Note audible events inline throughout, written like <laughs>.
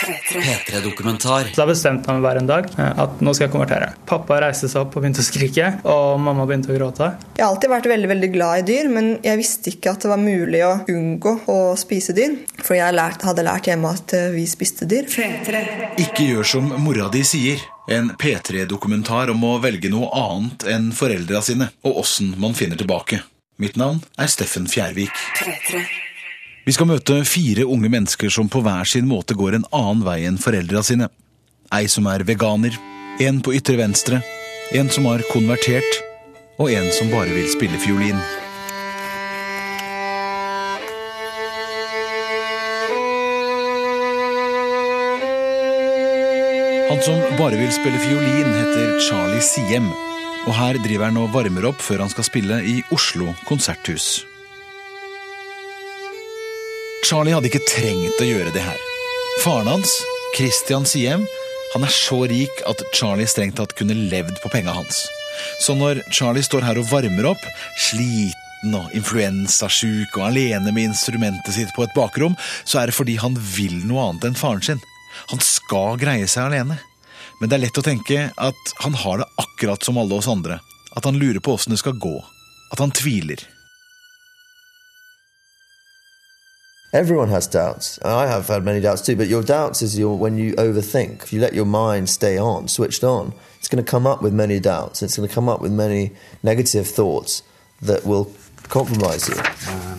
P3-dokumentar. Da bestemte han hver en dag eh, at nå skal jeg konvertere. Pappa reiste seg opp og begynte å skrike, og mamma begynte å gråte. Jeg har alltid vært veldig veldig glad i dyr, men jeg visste ikke at det var mulig å unngå å spise dyr. For jeg hadde lært hjemme at eh, vi spiste dyr. P3. Ikke gjør som mora di sier. En P3-dokumentar om å velge noe annet enn foreldra sine, og åssen man finner tilbake. Mitt navn er Steffen Fjærvik. Vi skal møte fire unge mennesker som på hver sin måte går en annen vei enn foreldra sine. Ei som er veganer, en på ytre venstre, en som har konvertert, og en som bare vil spille fiolin. Han som bare vil spille fiolin, heter Charlie Siem. Og her driver han og varmer opp før han skal spille i Oslo konserthus. Charlie hadde ikke trengt å gjøre det her. Faren hans, Christian Siem, han er så rik at Charlie strengt tatt kunne levd på penga hans. Så når Charlie står her og varmer opp, sliten og influensasjuk og alene med instrumentet sitt på et bakrom, så er det fordi han vil noe annet enn faren sin. Han skal greie seg alene. Men det er lett å tenke at han har det akkurat som alle oss andre. At han lurer på åssen det skal gå. At han tviler. Everyone has doubts. and I have had many doubts too, but your doubts is your, when you overthink. If you let your mind stay on, switched on, it's going to come up with many doubts. It's going to come up with many negative thoughts that will compromise you.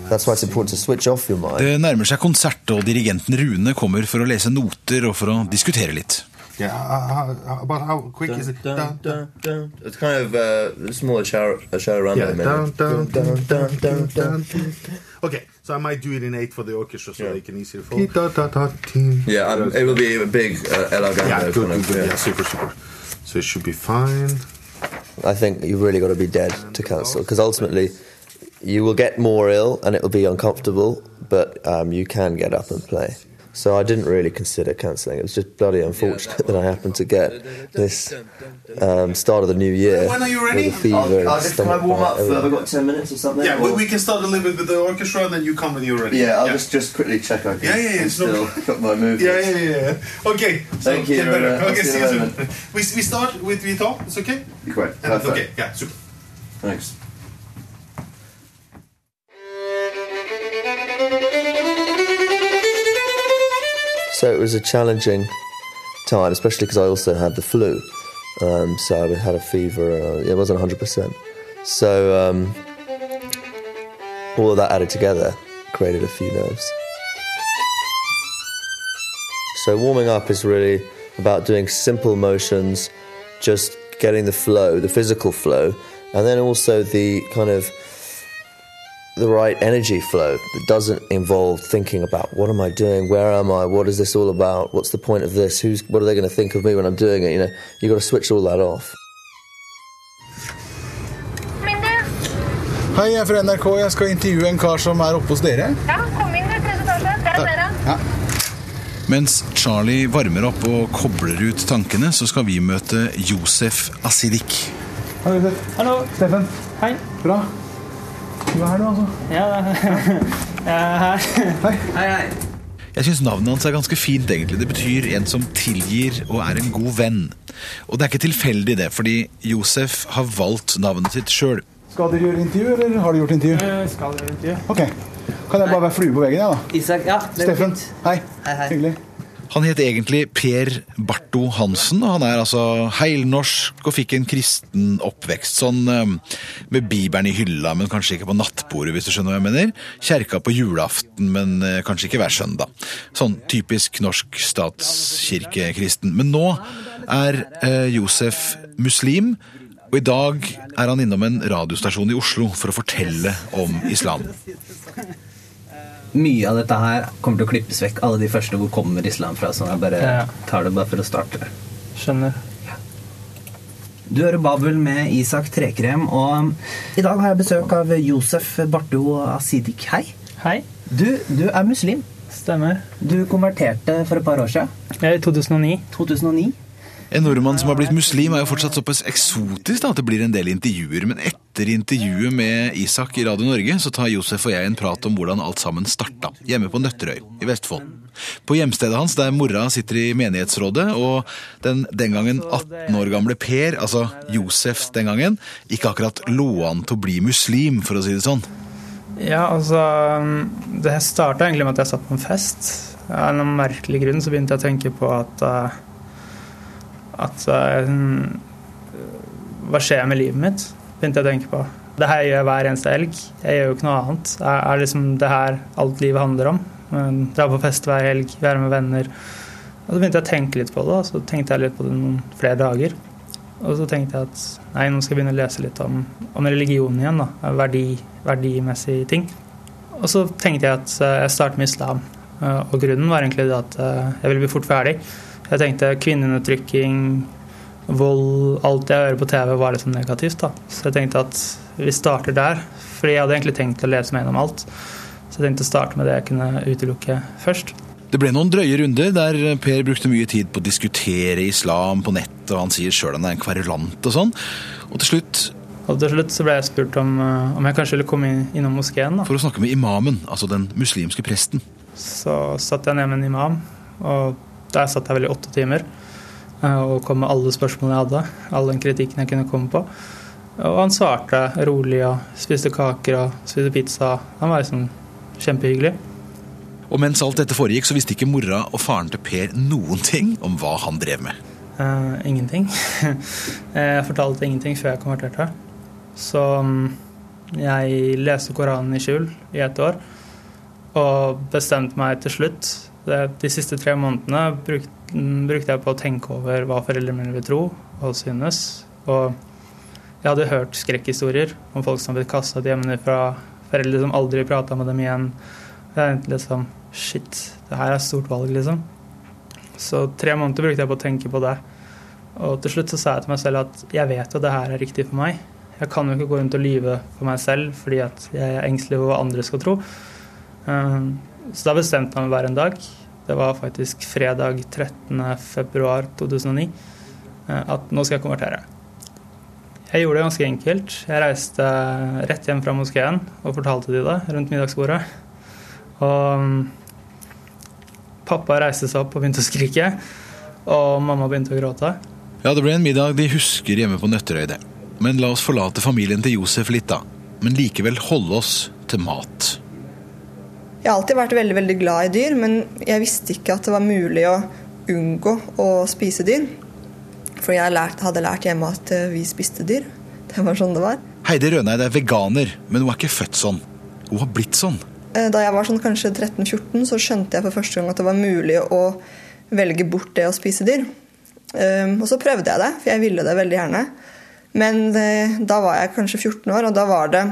That's why it's important to switch off your mind. Det nærmer seg konsert, og dirigenten Rune kommer for å lese noter og for å diskutere litt. Yeah, uh, uh, about how quick is it? Dun, dun, dun. It's kind of uh, smaller show, a show around Yeah, a minute. dun, dun, dun, dun, dun, dun. Okay, so I might do it in eight for the orchestra so Yeah. they can easier follow. Yeah, um, it will be a big uh, El Agando Yeah, good, good, good. yeah. Yeah, super, super. So it should be fine. I think you've really got to be dead to cancel because ultimately you will get more ill and it will be uncomfortable, but um, you can get up and play. So I didn't really consider cancelling. It was just bloody unfortunate <laughs> that I happened to get this um, start of the new year When are you ready? with a fever I'll- and I'll just- stomach can I warm up for- everything. have I got ten minutes or something? Yeah, we, we can start a little bit with the orchestra and then you come when you're ready. Yeah, I'll just just quickly check. I can Yeah, yeah, yeah, I'm it's no- still <laughs> got my movements. Yeah, yeah, yeah, yeah. Okay. So Thank you, get uh, okay, see see you you in a soon. We, we start with Vital. It's okay. Great, And- perfect. Okay, yeah, super. Thanks. So it was a challenging time, especially because I also had the flu. Um, so I had a fever. Uh, it wasn't 100%. So um, all of that added together created a few nerves. So warming up is really about doing simple motions, just getting the flow, the physical flow, and then also the kind of the right energy flow that doesn't involve thinking about what am I doing, where am I, what is this all about, what's the point of this, who's what are they going to think of me when I'm doing it? You know, you've got to switch all that off. Hei, jeg er fra NRK. Jeg skal intervjue en kar som er oppe hos dere. Ja, kom inn i tredje etasje. Der er dere. Mens Charlie varmer opp og kobler ut tankene, så skal vi møte Josef Asidik. Hallo, Steffen. Hei. Bra. Du er her, du, altså. Ja, jeg er her. Hei. Hei, Jeg syns navnet hans er ganske fint, egentlig. Det betyr en som tilgir og er en god venn. Og det er ikke tilfeldig, det, fordi Josef har valgt navnet sitt sjøl. Skal dere gjøre intervju, eller har dere gjort intervju? Jeg skal gjøre intervju. Ok. Kan jeg bare være flue på veggen, jeg, da? Isak, ja, det Steffen. fint. Hei. Hei, hei. Hyggelig. Han het egentlig Per Barto Hansen, og han er altså heilnorsk og fikk en kristen oppvekst. Sånn eh, med Bibelen i hylla, men kanskje ikke på nattbordet, hvis du skjønner hva jeg mener. Kjerka på julaften, men eh, kanskje ikke hver søndag. Sånn typisk norsk statskirkekristen. Men nå er eh, Josef muslim, og i dag er han innom en radiostasjon i Oslo for å fortelle om islam. Mye av dette her kommer til å klippes vekk. Alle de første hvor kommer islam fra. Sånn jeg bare Ja. tar det bare for å starte. Skjønner. Du hører Babel med Isak Trekrem, og i dag har jeg besøk av Josef Bartho Asidik. Hei. Hei. Du, du er muslim. Stemmer. Du konverterte for et par år siden. Er i 2009. 2009. En nordmann som har blitt muslim er jo fortsatt såpass eksotisk da, at det blir en del intervjuer. Men etter intervjuet med Isak i Radio Norge, så tar Josef og jeg en prat om hvordan alt sammen starta, hjemme på Nøtterøy i Vestfold. På hjemstedet hans, der mora sitter i menighetsrådet, og den den gangen 18 år gamle Per, altså Josef den gangen, ikke akkurat lå an til å bli muslim, for å si det sånn. Ja, altså Det starta egentlig med at jeg satt på en fest. Av en merkelig grunn så begynte jeg å tenke på at uh, At uh, Hva skjer med livet mitt? Begynte jeg å tenke på. Det her gjør jeg hver eneste helg. Jeg gjør jo ikke noe annet. Det er liksom det her alt livet handler om? Dra på fest hver helg, være med venner. Og så begynte jeg å tenke litt på det, og så tenkte jeg litt på det noen flere dager. Og så tenkte jeg at nei, nå skal jeg begynne å lese litt om, om religion igjen. da, Verdi, Verdimessige ting. Og så tenkte jeg at eh, jeg starter med islam. Eh, og grunnen var egentlig at eh, jeg ville bli fort ferdig. Jeg tenkte kvinneundertrykking, vold, alt jeg hører på TV var liksom negativt. da. Så jeg tenkte at vi starter der. Fordi jeg hadde egentlig tenkt å lese meg gjennom alt. Så jeg tenkte å starte med det jeg kunne utelukke først. Det ble noen drøye runder der Per brukte mye tid på å diskutere islam på nett, og han sier sjøl han er en kverulant og sånn. Og til slutt Og til slutt så ble jeg spurt om, eh, om jeg kanskje ville komme innom moskeen. da. For å snakke med imamen, altså den muslimske presten. Så satt jeg ned med en imam, og der satt jeg vel i åtte timer. eh, Og kom med alle spørsmålene jeg hadde, all den kritikken jeg kunne komme på. Og han svarte rolig og spiste kaker og spiste pizza. Han var liksom kjempehyggelig. Og mens alt dette foregikk, så visste ikke mora og faren til Per noen ting om hva han drev med. Uh, ingenting. <laughs> jeg fortalte ingenting før jeg konverterte. Så um, jeg leste Koranen i skjul i ett år. Og bestemte meg til slutt. De siste tre månedene bruk, brukte jeg på å tenke over hva foreldrene mine vil tro og synes. Og jeg hadde hørt skrekkhistorier om folk som ble kastet hjemmefra, foreldre som aldri prata med dem igjen. Jeg tenkte liksom Shit, det her er stort valg, liksom. Så tre måneder brukte jeg på å tenke på det. Og til slutt så sa jeg til meg selv at jeg vet jo at det her er riktig for meg. Jeg kan jo ikke gå rundt og lyve for meg selv fordi at jeg er engstelig for hva andre skal tro. Um, så da bestemte han hver en dag. Det var faktisk fredag 13.2.2009 at nå skal jeg konvertere. Jeg gjorde det ganske enkelt. Jeg reiste rett hjem fra moskeen og fortalte de det rundt middagsbordet. Og um, pappa reiste seg opp og begynte å skrike. Og mamma begynte å gråte. Ja, det ble en middag de husker hjemme på Nøtterøy, det. Men la oss forlate familien til Josef litt, da. Men likevel holde oss til mat. Jeg har alltid vært veldig veldig glad i dyr, men jeg visste ikke at det var mulig å unngå å spise dyr. For jeg lært, hadde lært hjemme at eh, vi spiste dyr. <laughs> Det var sånn det var. Heidi Røneid er veganer, men hun er ikke født sånn. Hun har blitt sånn. Eh, da jeg var sånn kanskje 13-14, så skjønte jeg for første gang at det var mulig å velge bort det å spise dyr. Um, og så prøvde jeg det, for jeg ville det veldig gjerne. Men da var jeg kanskje 14 år, og da var det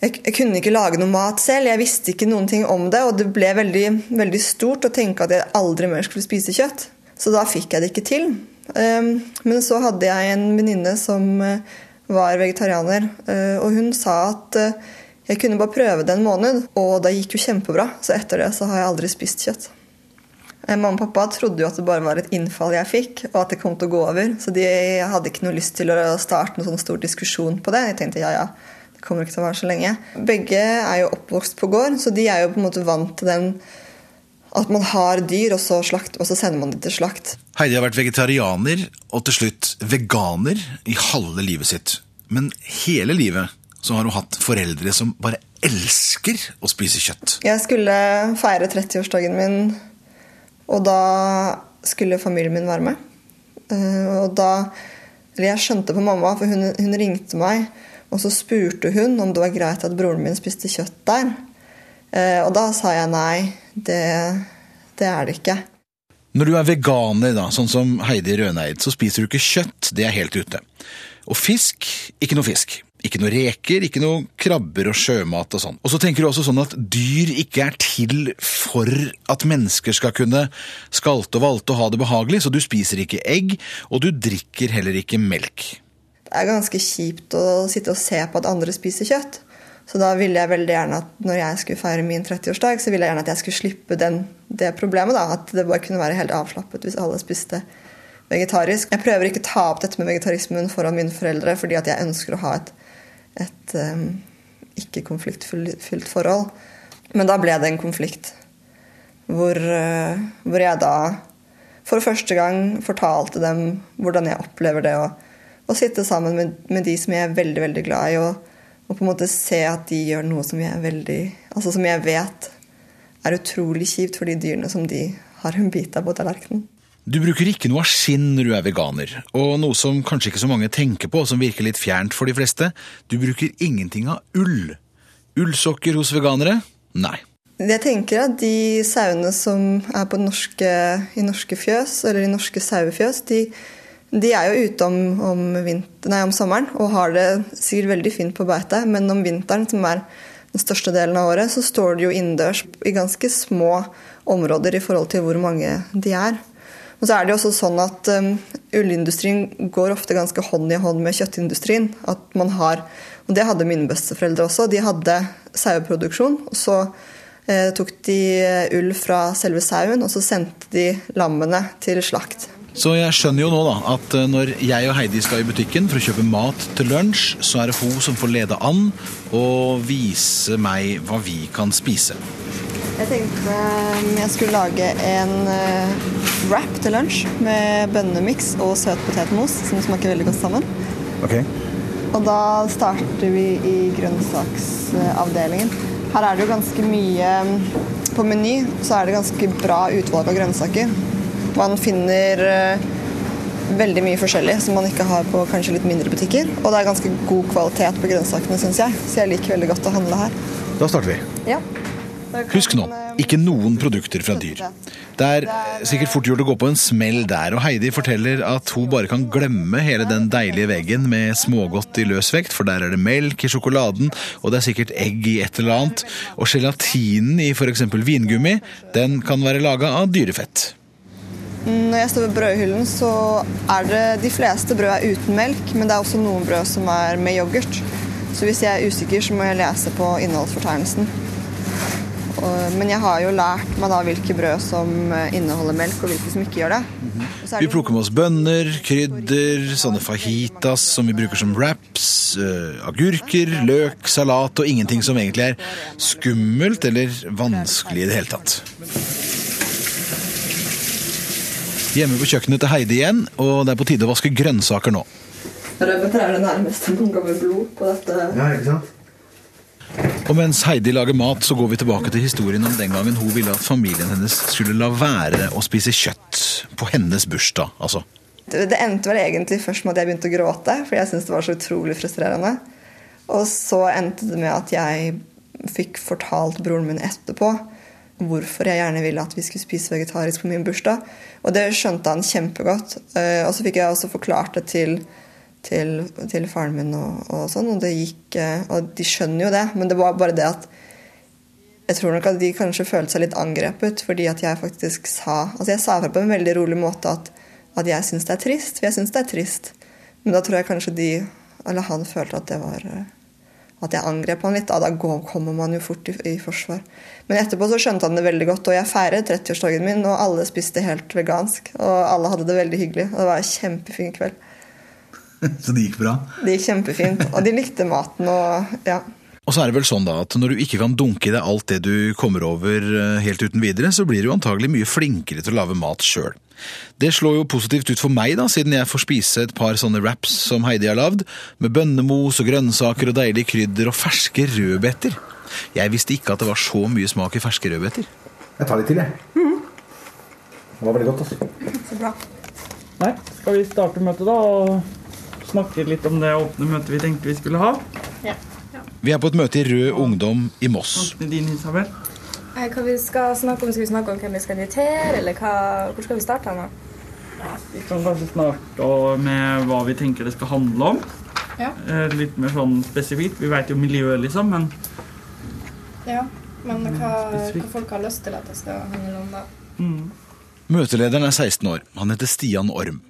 jeg, jeg, kunne ikke lage noe mat selv. Jeg visste ikke noen ting om det, og det ble veldig, veldig stort å tenke at jeg aldri mer skulle spise kjøtt. Så da fikk jeg det ikke til. Um, men så hadde jeg en venninne som uh, var vegetarianer, uh, og hun sa at uh, jeg kunne bare prøve det en måned, og det gikk jo kjempebra. Så etter det så har jeg aldri spist kjøtt. Mamma og pappa trodde jo at det bare var et innfall jeg fikk, og at det kom til å gå over. Så de hadde ikke noe lyst til å starte noen sånn stor diskusjon på det. Jeg tenkte ja, ja, kommer ikke til å vare så lenge. Begge er jo oppvokst på gård, så de er jo på en måte vant til den at man har dyr, og så, slakt, og så sender man dem til slakt. Heidi har vært vegetarianer, og til slutt veganer, i halve livet sitt. Men hele livet så har hun hatt foreldre som bare elsker å spise kjøtt. Jeg skulle feire 30-årsdagen min og da skulle familien min være med. Og da Eller jeg skjønte på mamma, for hun, hun, ringte meg, og så spurte hun om det var greit at broren min spiste kjøtt der. Og da sa jeg nei, det, det er det ikke. Når du er veganer, da, sånn som Heidi Røneid, så spiser du ikke kjøtt. Det er helt ute. Og fisk ikke noe fisk. Ikke noe reker, ikke noe krabber og sjømat og sånn. Og så tenker du også sånn at dyr ikke er til for at mennesker skal kunne skalte og valte og ha det behagelig, så du spiser ikke egg, og du drikker heller ikke melk. Det er ganske kjipt å sitte og se på at andre spiser kjøtt. Så da ville jeg veldig gjerne at når jeg skulle feire min 30-årsdag, så ville jeg gjerne at jeg skulle slippe den, det problemet. da, At det bare kunne være helt avslappet hvis alle spiste vegetarisk. Jeg prøver ikke å ta opp dette med vegetarismen foran mine foreldre fordi at jeg ønsker å ha et, et um, ikke-konfliktfylt forhold. Men da ble det en konflikt hvor, uh, hvor, jeg da for første gang fortalte dem hvordan jeg opplever det å, å sitte sammen med, med, de som jeg er veldig veldig glad i, og, og, på en måte se at de gjør noe som jeg, veldig, altså som jeg vet er utrolig kjipt for de dyrene som de har en bit av på tallerkenen. Du bruker ikke noe av skinn når du er veganer, og noe som kanskje ikke så mange tenker på, som virker litt fjernt for de fleste, du bruker ingenting av ull. Ullsokker hos veganere? Nei. Jeg tenker at de sauene som er norske, i norske fjøs, eller i norske sauefjøs, de, de, er jo ute om, om, nei, om, sommeren og har det sikkert veldig fint på beite, men om vinteren, som er den største delen av året, så står de jo innendørs i ganske små områder i forhold til hvor mange de er. Og så er det jo også sånn at um, Ullindustrien går ofte ganske hånd i hånd med kjøttindustrien. At man har, og Det hadde mine besteforeldre også. De hadde saueproduksjon. og Så eh, tok de eh, ull fra selve sauen, og så sendte de lammene til slakt. Så jeg skjønner jo nå da, at eh, når jeg og Heidi skal i butikken for å kjøpe mat til lunsj, så er det hun som får lede an og vise meg hva vi kan spise. Jeg tenkte um, jeg skulle lage en uh, wrap til lunsj med bønnemiks og søt potetmos, som smaker veldig godt sammen. Okay. Og da starter vi i grønnsaksavdelingen. Her er det jo ganske mye um, På Meny så er det ganske bra utvalg av grønnsaker. Man finner uh, veldig mye forskjellig som man ikke har på kanskje litt mindre butikker. Og det er ganske god kvalitet på grønnsakene, syns jeg. Så jeg liker veldig godt å handle her. Da starter vi. Ja. Husk nå, ikke noen produkter fra dyr. Det er sikkert fort gjort å gå på en smell der, og Heidi forteller at hun bare kan glemme hele den deilige veggen med smågodt i løs vekt, for der er det melk i sjokoladen, og det er sikkert egg i et eller annet, og gelatinen i f.eks. vingummi, den kan være laga av dyrefett. Når jeg står ved brødhyllen, så er det de fleste brød er uten melk, men det er også noen brød som er med yoghurt. Så hvis jeg er usikker, så må jeg lese på innholdsfortegnelsen. Men jeg har jo lært meg da hvilke brød som eh, inneholder melk, og hvilke som ikke gjør det. Mm Vi plukker med oss bønner, krydder, sånne fajitas som vi bruker som wraps, uh, agurker, løk, salat og ingenting som egentlig er skummelt eller vanskelig i det hele tatt. Hjemme på kjøkkenet til Heidi igjen, og det er på tide å vaske grønnsaker nå. Rødbeter er det nærmeste man kommer blod på dette. Ja, ikke sant? Og mens Heidi lager mat, så går vi tilbake til historien om den gangen hun ville at familien hennes skulle la være å spise kjøtt på hennes bursdag. altså. Det, endte vel egentlig først med at jeg begynte å gråte, for jeg syntes det var så utrolig frustrerende. Og så endte det med at jeg fikk fortalt broren min etterpå hvorfor jeg gjerne ville at vi skulle spise vegetarisk på min bursdag. Og det skjønte han kjempegodt. Eh, og så fikk jeg også forklart det til til, til faren min og, og, sånn, og det gikk eh, Og de skjønner jo det, men det var bare det at jeg tror nok at de kanskje følte seg litt angrepet fordi at jeg faktisk sa Altså jeg sa fra på en veldig rolig måte at, at jeg syns det er trist, for jeg syns det er trist. Men da tror jeg kanskje de, eller han, følte at det var eh, at jeg angrep han litt. Da, da kommer man jo fort i, i, forsvar. Men etterpå så skjønte han det veldig godt, og jeg feiret 30-årsdagen min, og alle spiste helt vegansk. Og alle hadde det veldig hyggelig. Og det var en kjempefin kveld. <laughs> Så det gikk bra? Det gikk kjempefint. Og de likte maten og ja. Og så er det vel sånn da at når du ikke kan dunke i deg alt det du kommer over eh, helt uten videre, så blir du antagelig mye flinkere til å lage mat sjøl. Det slår jo positivt ut for meg, da, siden jeg får spise et par sånne wraps som Heidi har lagd, med bønnemos og grønnsaker og deilige krydder og ferske rødbeter. Jeg visste ikke at det var så mye smak i ferske rødbeter. Jeg tar litt til, jeg. Mm. Det var veldig godt, altså. Så bra. Nei, skal vi starte møtet, da? og snakke litt om det åpne møtet vi tenkte vi skulle ha. Ja. Ja. Vi er på et møte i Rød Ungdom i Moss. Din, Isabel? Hva vi skal snakke om? Skal vi snakke om hvem vi skal invitere, eller hva, hvor skal vi starte? nå? Vi kan kanskje starte med hva vi tenker det skal handle om. Ja. Eh, litt mer sånn spesifikt. Vi vet jo miljøet, liksom, men Ja, men hva, hva, folk har lyst til at det skal handle om, da. Mm. Møtelederen er 16 år. Han heter Stian Orm.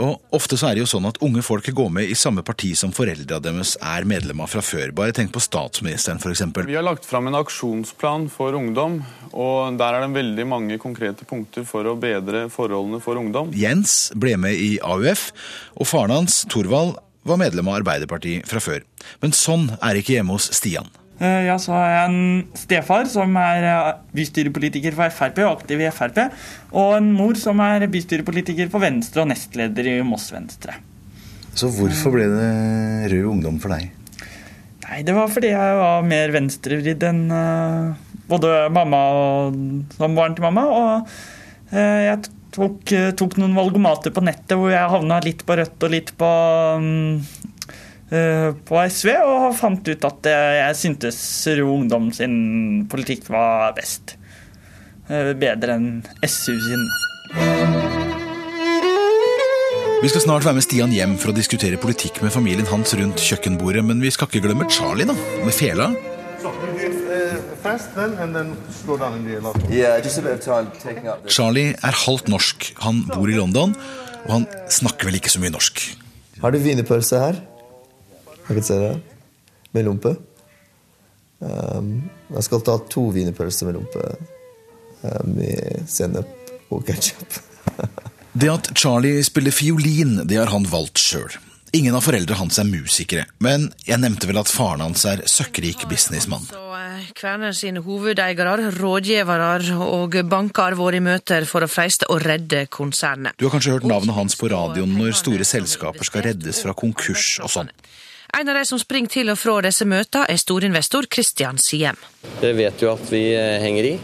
Og ofte så er det jo sånn at unge folk går med i samme parti som foreldra deres er medlemmer fra før. Bare tenk på statsministeren, f.eks. Vi har lagt fram en aksjonsplan for ungdom, og der er det veldig mange konkrete punkter for å bedre forholdene for ungdom. Jens ble med i AUF, og faren hans, Thorvald, var medlem av Arbeiderpartiet fra før. Men sånn er det ikke hjemme hos Stian. Eh, Ja, så har jeg en stefar som er eh, bystyrepolitiker for Frp og aktiv i Frp. Og en mor som er bystyrepolitiker for Venstre og nestleder i Moss Venstre. Så hvorfor ble det Rød Ungdom for deg? Nei, det var fordi jeg var mer venstrevridd enn eh, både mamma og samboeren til mamma. Og jeg tok, tok noen valgomater på nettet hvor jeg havna litt på Rødt og litt på mm, på SV, og fant ut at eh, jeg syntes Rød Ungdom sin politikk var best. Eh, Bedre enn SU sin. Vi skal snart være med Stian hjem for å diskutere politikk med familien hans rundt kjøkkenbordet, men vi skal ikke glemme Charlie, da, med fela. Charlie er halvt norsk, han bor i London, og han snakker vel ikke så mye norsk. Har du wienerpølse her? Jeg kan se det. Med lompe. Um, jeg skal ta to wienerpølser med lompe. Um, med sennep og ketsjup. <laughs> Det at Charlie spiller fiolin, det har han valgt sjøl. Ingen av foreldrene hans er musikere, men jeg nevnte vel at faren hans er søkkrik businessmann. Kværner sine hovedeiere, rådgivere og banker har vært i møter for å freiste å redde konsernet. Du har kanskje hørt navnet hans på radioen når store selskaper skal reddes fra konkurs og sånn. En av de som springer til og fra disse møtene, er storinvestor Christian Siem. Det vet jo at vi eh, henger i.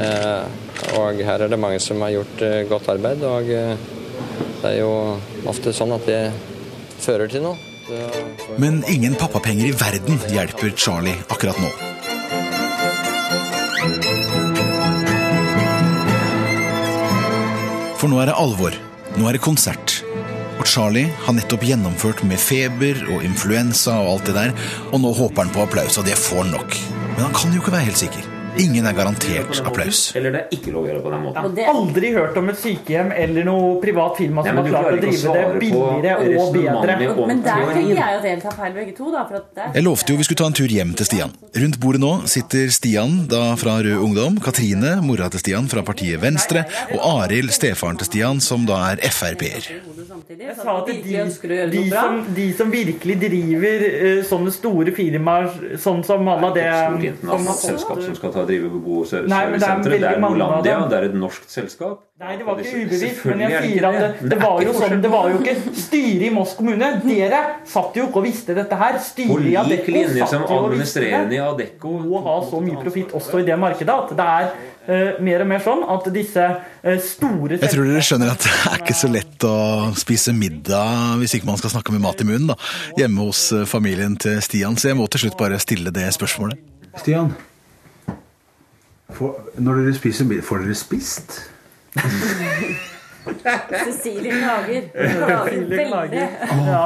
Eh, Og her er det mange som har gjort eh, godt arbeid. Og det er jo ofte sånn at det fører til noe. Men ingen pappapenger i verden hjelper Charlie akkurat nå. For nå er det alvor. Nå er det konsert. Og Charlie har nettopp gjennomført med feber og influensa og alt det der, og nå håper han på applaus, og det får han nok. Men han kan jo ikke være helt sikker. Ingen er garantert applaus. Eller det er ikke lov å gjøre på den måten. Jeg har aldri hørt om et sykehjem eller noe privat firma som har klart å drive det billigere og bedre. Men der tenker jeg at dere tar feil begge to. da, for at det Jeg lovte jo vi skulle ta en tur hjem til Stian. Rundt bordet nå sitter Stian da fra Rød Ungdom, Katrine, mora til Stian fra partiet Venstre, og Arild, stefaren til Stian, som da er Frp-er. Jeg sa at de, de, som, de som virkelig driver eh, sånne store firmaer, sånn som alle det Et stort internasjonalt selskap som skal ta drive bo- og Nei, det er. Det er Norlandia, det er et norsk selskap. Nei, det var ikke ubevisst, men jeg er sier at det, det var jo sånn, det var jo ikke styret i Moss kommune. Dere satt jo ikke og visste dette her. Styret i Adecco satt jo og visste administrerende i Adecco. Må ha så mye profitt også i det markedet at det er uh, mer og mer sånn at disse uh, store Jeg tror dere skjønner at det er ikke så lett å spise middag hvis ikke man skal snakke med mat i munnen, da. Hjemme hos eh, familien til Stian, så jeg må til slutt bare stille det spørsmålet. Stian, får, når dere spiser middag, får dere spist? Cecilie klager. Cecilie klager. Ja.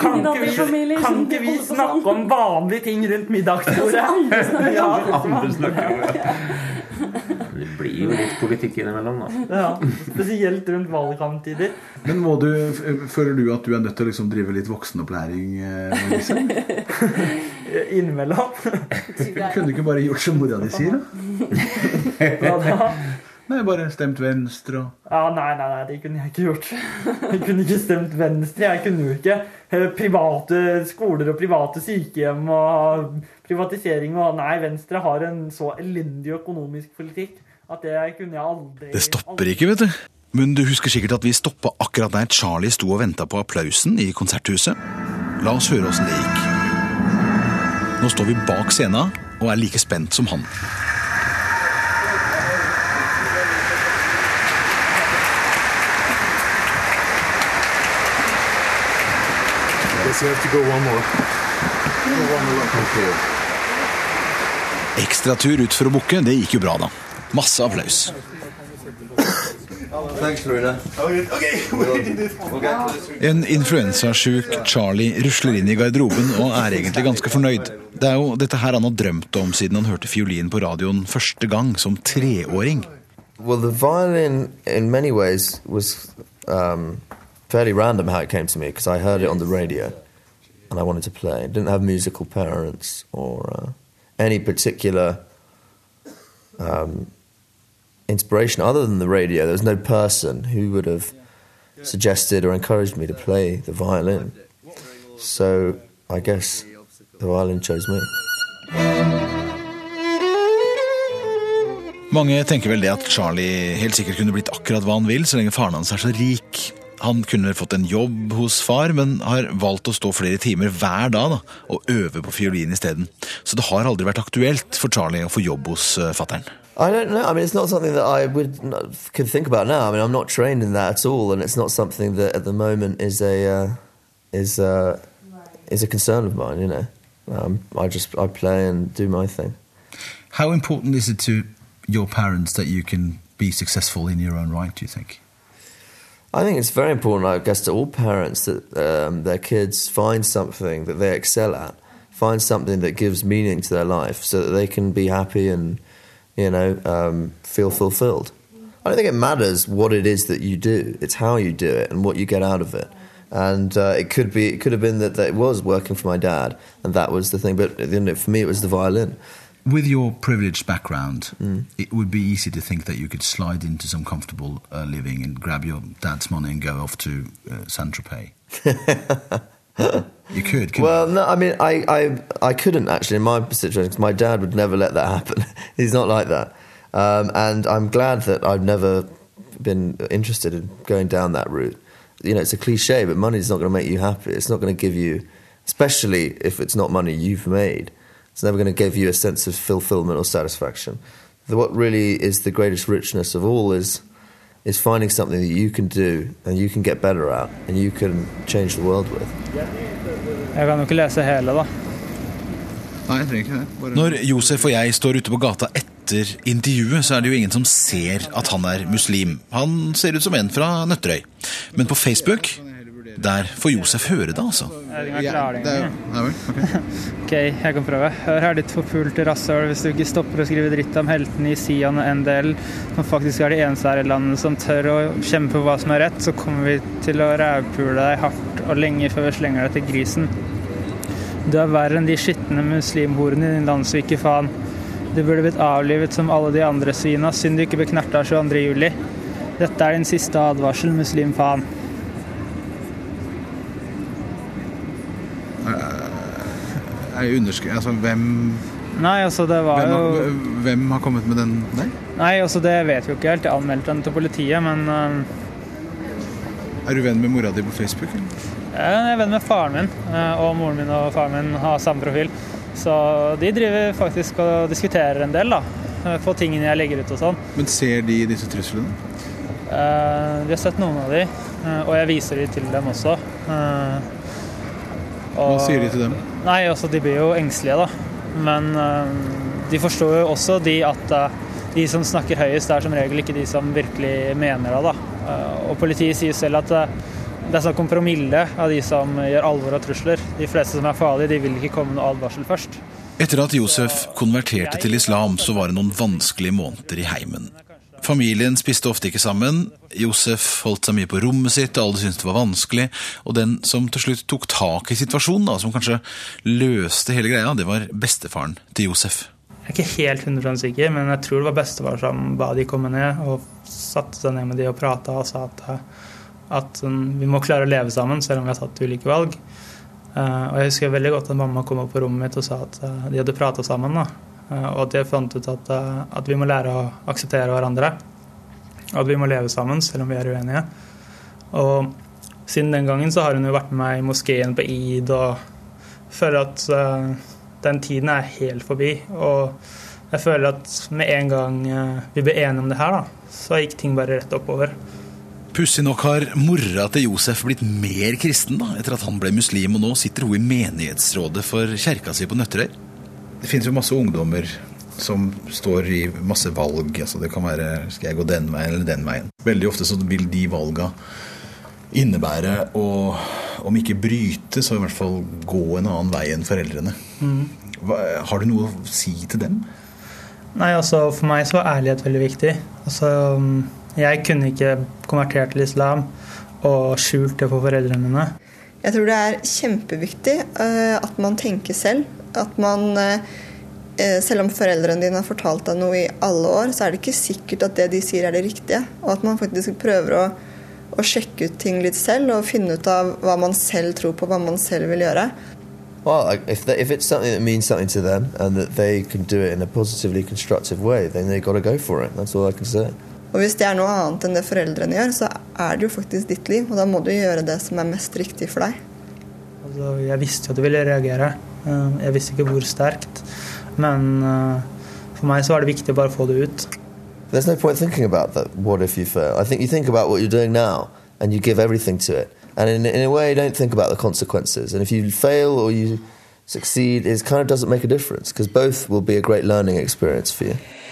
Kan ikke vi, kan ikke vi på sånn. snakke om vanlige ting rundt middagsbordet? Andre snakker Ja, Andre snakker om det. <laughs> Det blir jo litt politikk innimellom, da. Ja, spesielt rundt valgkamptider. Men må du, føler du at du er nødt til å liksom drive litt voksenopplæring? Liksom? <laughs> Innimellom. Kunne du ikke bare gjort som mora di sier, da? Hva da? Nei, bare stemt venstre og Ja, nei, nei, nei, det kunne jeg ikke gjort. <laughs> Jeg kunne ikke stemt Venstre. Jeg kunne jo ikke private skoler og private sykehjem og privatisering og Nei, Venstre har en så elendig økonomisk politikk at det kunne jeg aldri Det stopper ikke, vet du. Men du husker sikkert at vi stoppa akkurat der Charlie sto og venta på applausen i konserthuset. La oss høre åssen det gikk. Nå står vi bak scenen og er like spent som han. Guess you have to go one more. Go one more. Okay. Ekstratur ut for å bukke, det gikk jo bra, da. Masse applaus. Thanks. <laughs> En influensasjuk Charlie rusler inn i garderoben og er egentlig ganske fornøyd. Det er jo dette her han har drømt om siden han hørte fiolin på radioen første gang, som treåring. Well, the violin, in many ways, was um, fairly random how it came to me because I heard it on the radio and I wanted to play. Didn't have musical parents or uh, any particular um, inspiration other than the radio. There was no person who would have suggested or encouraged me to play the violin. So I guess the violin chose me. Mange tenker vel det at Charlie helt sikkert kunne blitt akkurat hva han vil, så lenge faren hans er så rik. Han kunne fått en jobb hos far, men har valgt å stå flere timer hver dag da, og øve på fiolin isteden. Så det har aldri vært aktuelt for Charlie å få jobb hos uh, fattern. I don't know. I mean, it's not something that I would could think about now. I mean, I'm not trained in that at all, and it's not something that at the moment is a uh, is a is a concern of mine. You know, um, I just I play and do my thing. How important is it to your parents that you can be successful in your own right? Do you think? I think it's very important, I guess, to all parents that um, their kids find something that they excel at, find something that gives meaning to their life, so that they can be happy and, you know, um, feel fulfilled. I don't think it matters what it is that you do; it's how you do it and what you get out of it. And uh, it could be, it could have been that, that it was working for my dad, and that was the thing. But you know, for me, it was the violin. With your privileged background, it would be easy to think that you could slide into some comfortable uh, living and grab your dad's money and go off to uh, Saint Tropez. <laughs> you could. Well, no, I mean, I, I, I couldn't actually in my situation because my dad would never let that happen. <laughs> He's not like that, um, and I'm glad that I've never been interested in going down that route. You know, it's a cliche, but money's not going to make you happy. It's not going to give you, especially if it's not money you've made. It's never going to give you a sense of fulfillment or satisfaction. What really is the greatest richness of all is is finding something that you can do and you can get better at and you can change the world with. Jeg kan jo ikke lese hele, da. Nei, jeg trenger ikke det. Bare... Når Josef og jeg står ute på gata etter intervjuet, så er det jo ingen som ser at han er muslim. Han ser ut som en fra Nøtterøy. Men på Facebook, der får Josef høre det, altså. Det vel, ok. <laughs> Ok, jeg kan prøve. Hør her, ditt forpulte rasshøl. Hvis du ikke stopper å skrive dritt om heltene i Sian og NDL, som faktisk er de eneste her i landet som tør å kjempe for hva som er rett, så kommer vi til å rævpule deg hardt og lenge før vi slenger deg til grisen. Du er verre enn de skitne muslimhorene i din landssvike faen. Du burde blitt avlivet som alle de andre svina, synd du ikke ble knerta 22. juli. Dette er din siste advarsel, muslim faen. Altså, hvem Nei, altså, det var hvem, jo har, hvem har kommet med den der? Nei, altså det vet vi jo ikke helt. Jeg anmeldte den til politiet, men uh... Er du venn med mora di på Facebook? Eller? jeg er venn med faren min. øh, Og moren min og faren min har samme profil. Så de driver faktisk og diskuterer en del, da. øh, På tingene jeg legger ut og sånn. Men ser de disse truslene? Uh, vi har sett noen av de, eh, og jeg viser de til dem også. Eh, Hva sier de til dem? Nei, altså de blir jo engstelige, da. Men eh, de forstår jo også de at eh, de som snakker høyest, er som regel ikke de som virkelig mener det. da. Eh, og politiet sier selv at det er snakk om promille av de som gjør alvor av trusler. De fleste som er farlige, de vil ikke komme med advarsel først. Etter at Josef konverterte til islam, så var det noen vanskelige måneder i heimen. Familien spiste ofte ikke sammen. Josef holdt seg mye på rommet sitt, alle syntes det var vanskelig. Og den som til slutt tok tak i situasjonen, da, som kanskje løste hele greia, det var bestefaren til Josef. Jeg er ikke helt 100 sikker, men jeg tror det var bestefar som ba de komme ned og satte seg ned med de og prata og sa at, at um, vi må klare å leve sammen selv om vi har tatt ulike valg. Eh, og jeg husker veldig godt at mamma kom opp på rommet mitt og sa at eh, de hadde prata sammen. da, og at de fant ut at, eh, at vi må lære å akseptere hverandre. Og at vi må leve sammen selv om vi er uenige. Og siden den gangen så har hun jo vært med meg i moskeen på id og føler at uh, den tiden er helt forbi. Og jeg føler at med en gang uh, vi ble enige om det her, da, så gikk ting bare rett oppover. Pussig nok har mora til Josef blitt mer kristen da, etter at han ble muslim, og nå sitter hun i menighetsrådet for kjerka si på Nøtterøy. Det finnes jo masse ungdommer som står i masse valg. altså Det kan være skal jeg gå den veien eller den veien. Veldig ofte så vil de valga innebære å om ikke bryte, så i hvert fall gå en annen vei enn foreldrene. Mm. Hva, har du noe å si til dem? Nei, altså For meg så var ærlighet veldig viktig. Altså, um, Jeg kunne ikke konvertert til islam og skjult det for foreldrene mine. Jeg tror det er kjempeviktig eh, at man tenker selv. At man, eh, eh, selv om foreldrene dine har fortalt deg noe i alle år, så er det ikke sikkert at det de sier er det riktige. Og at man faktisk prøver å, å sjekke ut ting litt selv og finne ut av hva man selv tror på, hva man selv vil gjøre. Well, if, they, if it's something that means something to them and that they can do it in a positively constructive way, then they've got to go for it. That's all I can say. Og hvis det er noe annet enn det foreldrene gjør, så er det jo faktisk ditt liv. Og da må du gjøre det som er mest riktig for deg. Altså, jeg visste jo at du ville reagere. Eh, Jeg visste ikke hvor sterkt. Men eh, for meg så var det viktig å bare få det ut. There's no point thinking about that. What if you fail? I think you think about what you're doing now and you give everything to it. And in, in a way, you don't think about the consequences. And if you fail or you succeed, it kind of doesn't make a difference because both will be a great learning experience for you.